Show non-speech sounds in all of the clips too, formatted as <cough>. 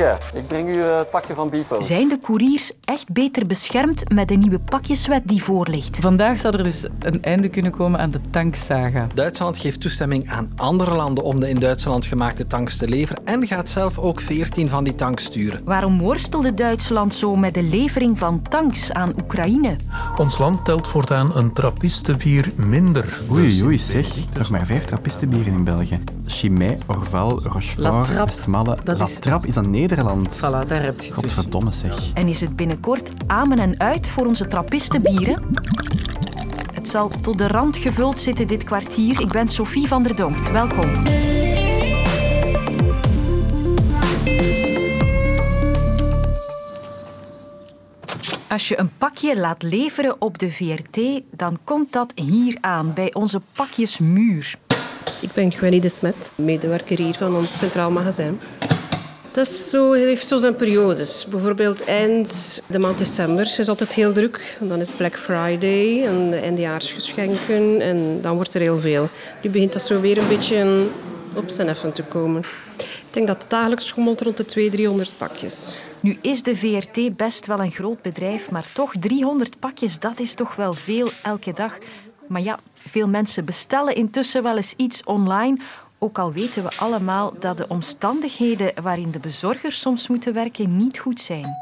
Morgen, ik breng u eh, het pakje van Bipo. Zijn de couriers echt beter beschermd met de nieuwe pakjeswet die voorligt? Vandaag zou er dus een einde kunnen komen aan de tanksaga. Duitsland geeft toestemming aan andere landen om de in Duitsland gemaakte tanks te leveren en gaat zelf ook 14 van die tanks sturen. Waarom worstelde Duitsland zo met de levering van tanks aan Oekraïne? Ons land telt voortaan een trappistenbier minder. Oei, oei, zeg. Nog maar vijf trappistenbieren in België. Chimay, Orval, Rochefort, dat La is- Trap is aan Nederland. Voilà, daar heb je het dus. Godverdomme, zeg. En is het binnenkort amen en uit voor onze trappistenbieren? Het zal tot de rand gevuld zitten dit kwartier. Ik ben Sophie van der Donkt. Welkom. Als je een pakje laat leveren op de VRT, dan komt dat hier aan, bij onze pakjesmuur. Ik ben Gwenny de Smet, medewerker hier van ons centraal magazijn. Dat is zo, heeft zo zijn periodes. Bijvoorbeeld eind de maand december is altijd heel druk. Dan is Black Friday en de eindejaarsgeschenken en dan wordt er heel veel. Nu begint dat zo weer een beetje op zijn effen te komen. Ik denk dat het dagelijks schommelt rond de 200, 300 pakjes. Nu is de VRT best wel een groot bedrijf, maar toch 300 pakjes, dat is toch wel veel elke dag. Maar ja, veel mensen bestellen intussen wel eens iets online. Ook al weten we allemaal dat de omstandigheden waarin de bezorgers soms moeten werken niet goed zijn.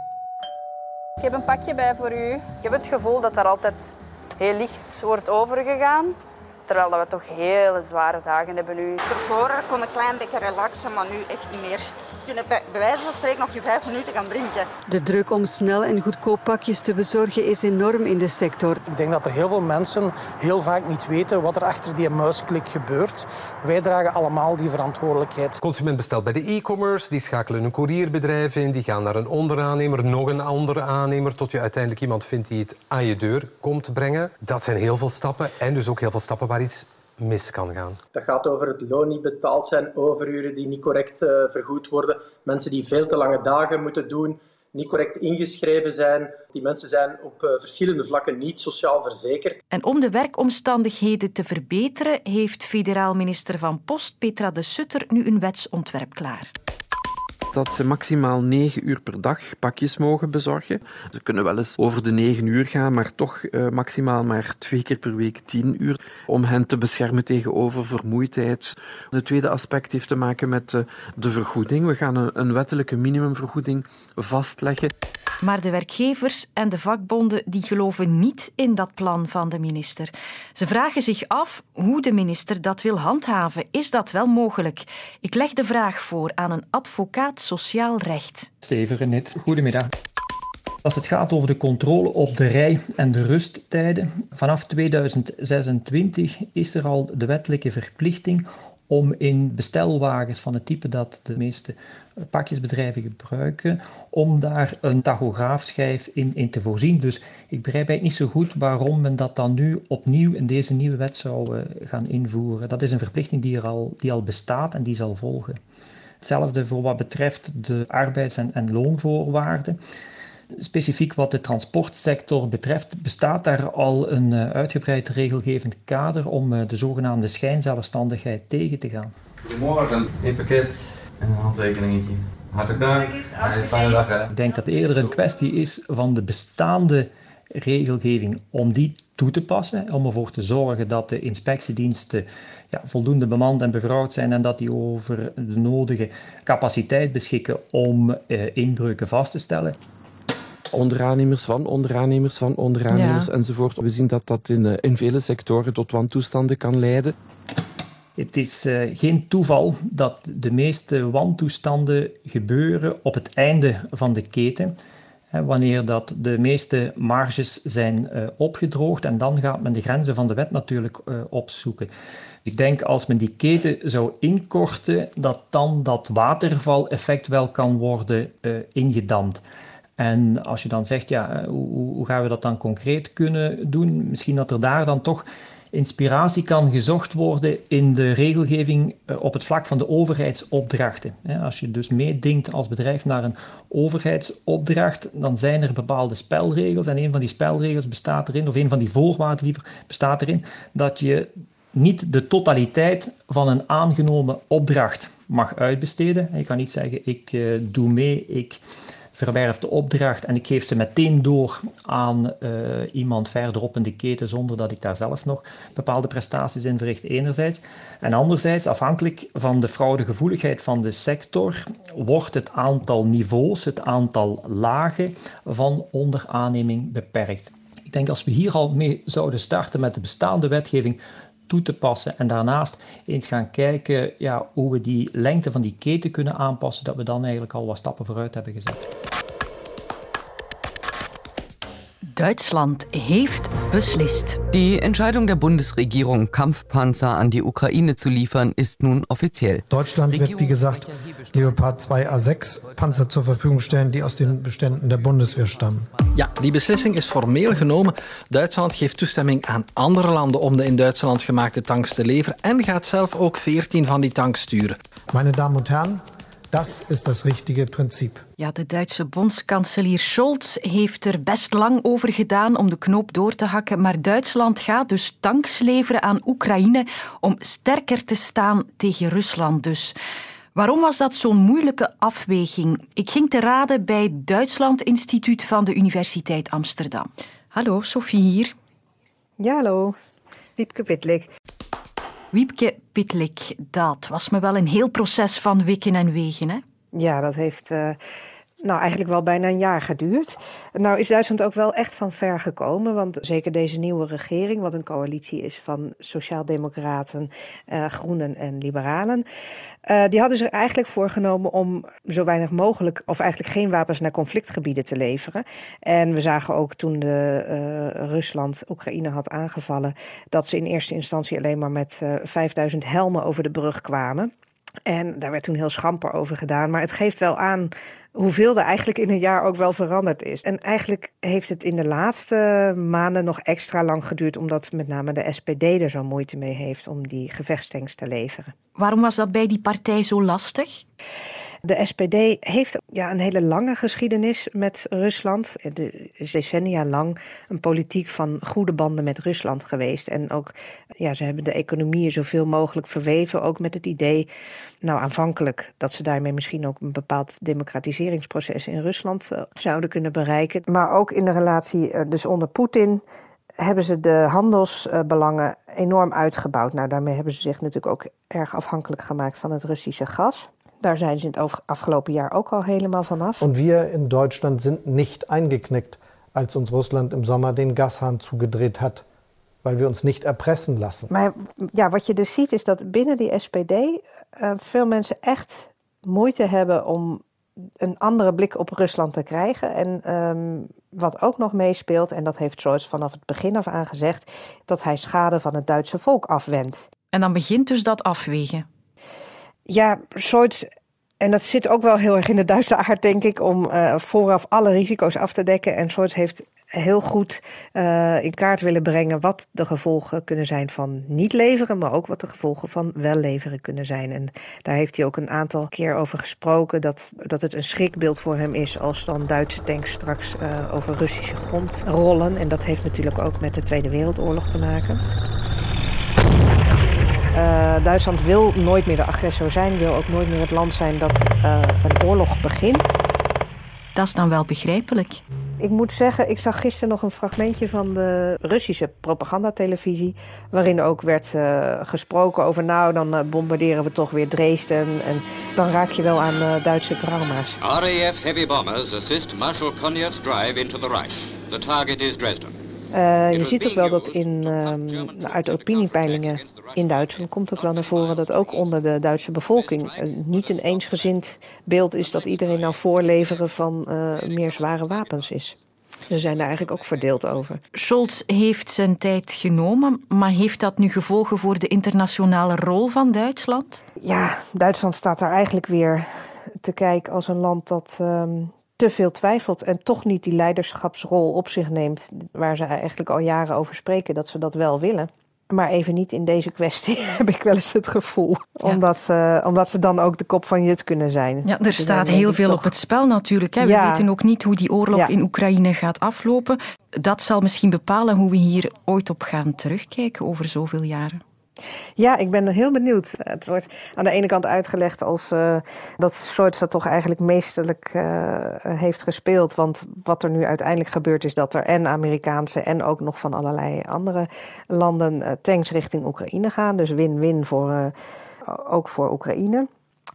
Ik heb een pakje bij voor u. Ik heb het gevoel dat daar altijd heel licht wordt overgegaan. Terwijl dat we toch hele zware dagen hebben nu. Ervoor kon een klein beetje relaxen, maar nu echt niet meer. We kunnen bij, wijze van spreken nog je vijf minuten gaan drinken. De druk om snel en goedkoop pakjes te bezorgen is enorm in de sector. Ik denk dat er heel veel mensen heel vaak niet weten wat er achter die muisklik gebeurt. Wij dragen allemaal die verantwoordelijkheid. De consument bestelt bij de e-commerce, die schakelen een courierbedrijf in, die gaan naar een onderaannemer, nog een andere aannemer, tot je uiteindelijk iemand vindt die het aan je deur komt brengen. Dat zijn heel veel stappen en dus ook heel veel stappen waar iets mis kan gaan. Dat gaat over het loon niet betaald zijn, overuren die niet correct eh, vergoed worden, mensen die veel te lange dagen moeten doen, niet correct ingeschreven zijn. Die mensen zijn op eh, verschillende vlakken niet sociaal verzekerd. En om de werkomstandigheden te verbeteren, heeft federaal minister van Post Petra de Sutter nu een wetsontwerp klaar. Dat ze maximaal 9 uur per dag pakjes mogen bezorgen. Ze kunnen wel eens over de 9 uur gaan, maar toch eh, maximaal maar twee keer per week 10 uur om hen te beschermen tegen oververmoeidheid. Het tweede aspect heeft te maken met eh, de vergoeding. We gaan een, een wettelijke minimumvergoeding vastleggen. Maar de werkgevers en de vakbonden die geloven niet in dat plan van de minister. Ze vragen zich af hoe de minister dat wil handhaven. Is dat wel mogelijk? Ik leg de vraag voor aan een advocaat sociaal recht. Steven Renet, goedemiddag. Als het gaat over de controle op de rij- en de rusttijden, vanaf 2026 is er al de wettelijke verplichting om in bestelwagens van het type dat de meeste pakjesbedrijven gebruiken, om daar een tachograafschijf in, in te voorzien. Dus ik begrijp niet zo goed waarom men dat dan nu opnieuw in deze nieuwe wet zou uh, gaan invoeren. Dat is een verplichting die, er al, die al bestaat en die zal volgen. Hetzelfde voor wat betreft de arbeids- en, en loonvoorwaarden. Specifiek wat de transportsector betreft, bestaat daar al een uh, uitgebreid regelgevend kader om uh, de zogenaamde schijnzelfstandigheid tegen te gaan. Goedemorgen, een pakket en een handtekeningetje. Hartelijk dank. Fijne dag. Hè. Ik denk dat het eerder een kwestie is van de bestaande regelgeving om die toe te passen, om ervoor te zorgen dat de inspectiediensten ja, voldoende bemand en bevrouwd zijn en dat die over de nodige capaciteit beschikken om uh, inbreuken vast te stellen onderaannemers van onderaannemers van onderaannemers ja. enzovoort. We zien dat dat in, uh, in vele sectoren tot wantoestanden kan leiden. Het is uh, geen toeval dat de meeste wantoestanden gebeuren op het einde van de keten. Hè, wanneer dat de meeste marges zijn uh, opgedroogd en dan gaat men de grenzen van de wet natuurlijk opzoeken. Ik denk als men die keten zou inkorten, dat dan dat watervaleffect wel kan worden ingedamd. En als je dan zegt, ja, hoe, hoe, gaan we dat dan concreet kunnen doen? Misschien dat er daar dan toch inspiratie kan gezocht worden in de regelgeving op het vlak van de overheidsopdrachten. Als je dus meedingt als bedrijf naar een overheidsopdracht, dan zijn er bepaalde spelregels. En een van die spelregels bestaat erin, of een van die voorwaarden liever, bestaat erin, dat je niet de totaliteit van een aangenomen opdracht mag uitbesteden. Je kan niet zeggen, ik uh, doe mee, ik verwerf de opdracht en ik geef ze meteen door aan uh, iemand verderop in de keten zonder dat ik daar zelf nog bepaalde prestaties in verricht enerzijds. En anderzijds, afhankelijk van de fraudegevoeligheid van de sector, wordt het aantal niveaus, het aantal lagen van onderaanneming beperkt. Ik denk als we hier al mee zouden starten met de bestaande wetgeving toe te passen en daarnaast eens gaan kijken ja, hoe we die lengte van die keten kunnen aanpassen, dat we dan eigenlijk al wat stappen vooruit hebben gezet. Duitsland heeft beslist. Die Entscheidung der Bundesregierung, Kampfpanzer an die Ukraine zu liefern, ist nun offiziell. Deutschland wird, wie gesagt, Leopard 2 A6 Panzer zur Verfügung stellen, die aus den Beständen der Bundeswehr stammen. Ja, die beslissing is formeel genomen. Duitsland geeft toestemming aan andere landen om de in Duitsland gemaakte tanks te leveren en gaat zelf ook 14 van die tanks sturen. Meine Damen und Herren, Dat is het richtige principe. Ja, de Duitse bondskanselier Scholz heeft er best lang over gedaan om de knoop door te hakken. Maar Duitsland gaat dus tanks leveren aan Oekraïne om sterker te staan tegen Rusland dus. Waarom was dat zo'n moeilijke afweging? Ik ging te raden bij het Duitsland Instituut van de Universiteit Amsterdam. Hallo, Sophie hier. Ja, hallo. Wiepke Pitlik. Wiepke Pitlik, dat was me wel een heel proces van wikken en wegen, hè? Ja, dat heeft uh, nou eigenlijk wel bijna een jaar geduurd. Nou is Duitsland ook wel echt van ver gekomen, want zeker deze nieuwe regering, wat een coalitie is van sociaaldemocraten, uh, groenen en liberalen, uh, die hadden zich eigenlijk voorgenomen om zo weinig mogelijk, of eigenlijk geen wapens naar conflictgebieden te leveren. En we zagen ook toen de, uh, Rusland Oekraïne had aangevallen, dat ze in eerste instantie alleen maar met 5000 helmen over de brug kwamen. En daar werd toen heel schamper over gedaan. Maar het geeft wel aan hoeveel er eigenlijk in een jaar ook wel veranderd is. En eigenlijk heeft het in de laatste maanden nog extra lang geduurd, omdat met name de SPD er zo moeite mee heeft om die gevechtstanks te leveren. Waarom was dat bij die partij zo lastig? De SPD heeft ja, een hele lange geschiedenis met Rusland. De decennia lang een politiek van goede banden met Rusland geweest. En ook, ja, ze hebben de economieën zoveel mogelijk verweven. Ook met het idee, nou aanvankelijk, dat ze daarmee misschien ook een bepaald democratiseringsproces in Rusland uh, zouden kunnen bereiken. Maar ook in de relatie uh, dus onder Poetin hebben ze de handelsbelangen enorm uitgebouwd. Nou, daarmee hebben ze zich natuurlijk ook erg afhankelijk gemaakt van het Russische gas. Daar zijn ze in het afgelopen jaar ook al helemaal vanaf. En wir in Deutschland sind nicht eingeknickt, als uns Russland im Sommer den Gashahn zugedreht hat, weil wir uns nicht erpressen lassen. Maar ja, wat je dus ziet is dat binnen die SPD uh, veel mensen echt moeite hebben om een andere blik op Rusland te krijgen. En um, wat ook nog meespeelt, en dat heeft Scholz vanaf het begin af aan gezegd, dat hij schade van het Duitse volk afwendt. En dan begint dus dat afwegen. Ja, Scholz, en dat zit ook wel heel erg in de Duitse aard, denk ik, om uh, vooraf alle risico's af te dekken. En Scholz heeft heel goed uh, in kaart willen brengen wat de gevolgen kunnen zijn van niet leveren, maar ook wat de gevolgen van wel leveren kunnen zijn. En daar heeft hij ook een aantal keer over gesproken, dat, dat het een schrikbeeld voor hem is als dan Duitse tanks straks uh, over Russische grond rollen. En dat heeft natuurlijk ook met de Tweede Wereldoorlog te maken. Uh, Duitsland wil nooit meer de agressor zijn, wil ook nooit meer het land zijn dat uh, een oorlog begint. Dat is dan wel begrijpelijk. Ik moet zeggen, ik zag gisteren nog een fragmentje van de Russische propagandatelevisie. Waarin ook werd uh, gesproken over, nou, dan bombarderen we toch weer Dresden. En dan raak je wel aan Duitse trauma's. RAF heavy bombers assist Marshal Konyev's drive into the Reich. The target is Dresden. Uh, je ziet ook wel dat in, uh, uit de opiniepeilingen in Duitsland komt ook wel naar voren dat ook onder de Duitse bevolking uh, niet een eensgezind beeld is dat iedereen nou voorleveren van meer zware wapens is. Ze zijn daar eigenlijk ook verdeeld over. Scholz heeft zijn tijd genomen, maar heeft dat nu gevolgen voor de internationale rol van Duitsland? Ja, Duitsland staat daar eigenlijk weer te kijken als een land dat um, te veel twijfelt en toch niet die leiderschapsrol op zich neemt, waar ze eigenlijk al jaren over spreken dat ze dat wel willen. Maar even niet in deze kwestie, <laughs> heb ik wel eens het gevoel. Ja. Omdat, ze, omdat ze dan ook de kop van Jut kunnen zijn. Ja, er staat heel veel toch... op het spel natuurlijk. Hè. We weten ook niet hoe die oorlog ja. in Oekraïne gaat aflopen. Dat zal misschien bepalen hoe we hier ooit op gaan terugkijken over zoveel jaren. Ja, ik ben heel benieuwd. Het wordt aan de ene kant uitgelegd als uh, dat Soorts dat toch eigenlijk meesterlijk uh, heeft gespeeld. Want wat er nu uiteindelijk gebeurt is dat er en Amerikaanse en ook nog van allerlei andere landen uh, tanks richting Oekraïne gaan. Dus win-win voor, ook voor Oekraïne.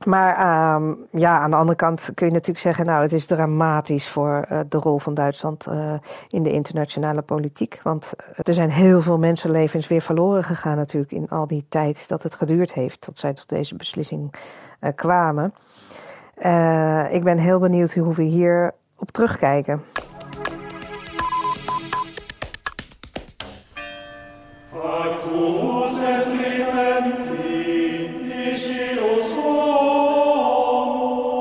Maar uh, ja, aan de andere kant kun je natuurlijk zeggen, nou, het is dramatisch voor uh, de rol van Duitsland uh, in de internationale politiek. Want eh, er zijn heel veel mensenlevens weer verloren gegaan natuurlijk in al die tijd dat het geduurd heeft tot zij tot deze beslissing kwamen. ik ben heel benieuwd hoe we hier op terugkijken.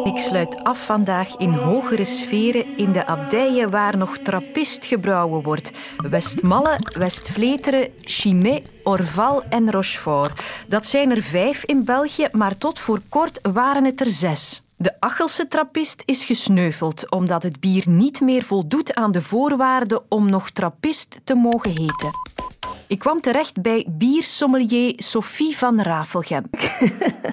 Sluit af vandaag in hogere sferen in de abdijen waar nog trappist gebrouwen wordt. Westmalle, Westvleteren, Chimay, Orval en Rochefort. Dat zijn er vijf in België, maar tot voor kort waren het er zes. De Achelse trappist is gesneuveld omdat het bier niet meer voldoet aan de voorwaarden om nog trappist te mogen heten. Ik kwam terecht bij biersommelier Sophie van Rafelgem. <laughs>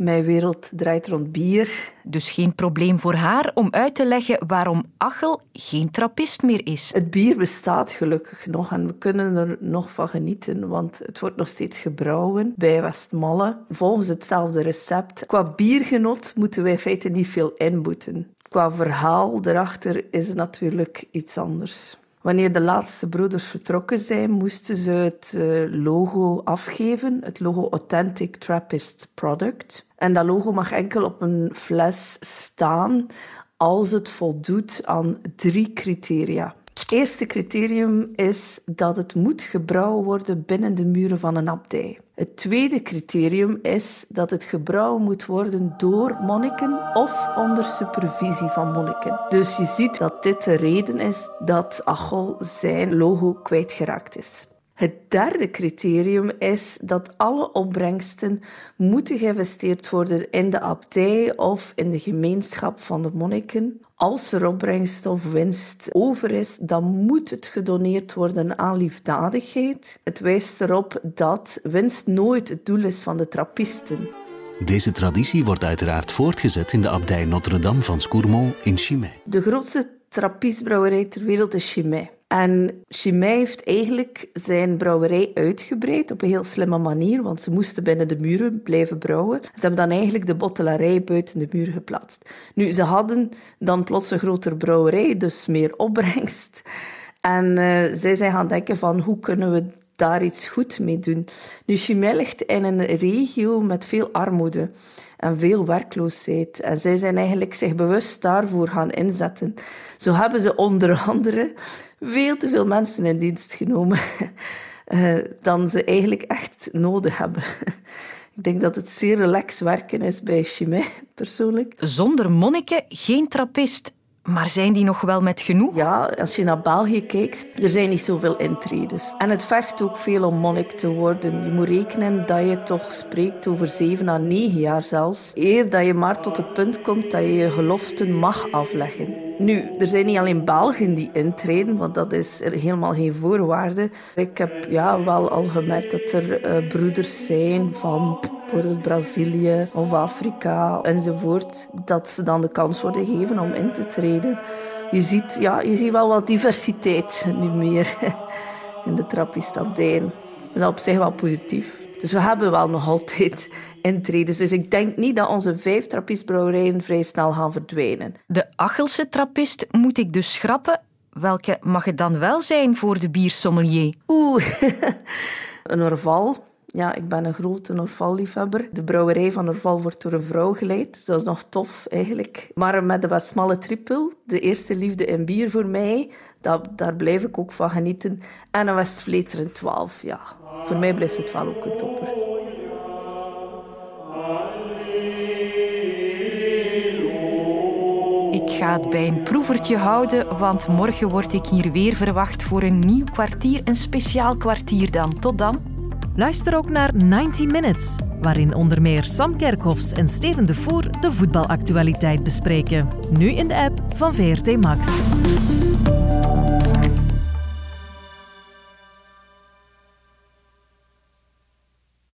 Mijn wereld draait rond bier. Dus geen probleem voor haar om uit te leggen waarom Achel geen trappist meer is. Het bier bestaat gelukkig nog en we kunnen er nog van genieten, want het wordt nog steeds gebrouwen bij Westmalle volgens hetzelfde recept. Qua biergenot moeten wij in feite niet veel inboeten. Qua verhaal erachter is het natuurlijk iets anders. Wanneer de laatste broeders vertrokken zijn, moesten ze het eh, logo afgeven, het logo Authentic Trappist Product. En dat logo mag enkel op een fles staan als het voldoet aan drie criteria. Eerste criterium is dat het moet gebrouwen worden binnen de muren van een abdij. Het tweede criterium is dat het gebrouwen moet worden door monniken of onder supervisie van monniken. Dus je ziet dat dit de reden is dat Achol zijn logo kwijtgeraakt is. Het derde criterium is dat alle opbrengsten moeten geïnvesteerd worden in de abdij of in de gemeenschap van de monniken. Als er opbrengst of winst over is, dan moet het gedoneerd worden aan liefdadigheid. Het wijst erop dat winst nooit het doel is van de trappisten. Deze traditie wordt uiteraard voortgezet in de abdij Notre-Dame van Scourmont in Chimay. De grootste trappistbrouwerij ter wereld is Chimay. En Chimay heeft eigenlijk zijn brouwerij uitgebreid op een heel slimme manier, want ze moesten binnen de muren blijven brouwen. Ze hebben dan eigenlijk de bottelarij buiten de muur geplaatst. Nu, ze hadden dan plots een grotere brouwerij, dus meer opbrengst. En uh, zij zijn gaan denken van hoe kunnen we daar iets goed mee doen. Nu, Chimay ligt in een regio met veel armoede en veel werkloosheid. En zij zijn eigenlijk zich bewust daarvoor gaan inzetten. Zo hebben ze onder andere veel te veel mensen in dienst genomen uh, <laughs> dan ze eigenlijk echt nodig hebben. <laughs> Ik denk dat het zeer relax werken is bij Chimay, persoonlijk. Zonder monniken geen trappist. Maar zijn die nog wel met genoeg? Ja, als je naar België kijkt, er zijn niet zoveel intredes. En het vergt ook veel om monnik te worden. Je moet rekenen dat je toch spreekt over zeven à negen jaar zelfs. Eer dat je maar tot het punt komt dat je je geloften mag afleggen. Nu, er zijn niet alleen Belgen die intreden, want dat is helemaal geen voorwaarde. Ik heb ja, wel al gemerkt dat er uh, broeders zijn van bijvoorbeeld Brazilië of Afrika enzovoort, dat ze dan de kans worden gegeven om in te treden. Je ziet, ja, je ziet wel wat diversiteit nu meer <laughs> in de trappistabdijen. Vind dat op zich wel positief. Dus we hebben wel nog altijd intredens. Dus ik denk niet dat onze vijf trappistbrouwerijen vrij snel gaan verdwijnen. De Achelse trappist moet ik dus schrappen. Welke mag het dan wel zijn voor de biersommelier? Oeh, <laughs> een orval ja, ik ben een grote Norval-liefhebber. De brouwerij van Norval wordt door een vrouw geleid, dus dat is nog tof eigenlijk. Maar met de Westmalle Trippel, de eerste liefde in bier voor mij, dat, daar blijf ik ook van genieten. En een Westvleteren 12, ja. Voor mij blijft het wel ook een topper. Ik ga het bij een proevertje houden, want morgen word ik hier weer verwacht voor een nieuw kwartier, een speciaal kwartier dan. Tot dan. Luister ook naar 90 Minutes, waarin onder meer Sam Kerkhoffs en Steven de Voer de voetbalactualiteit bespreken. Nu in de app van VRT Max.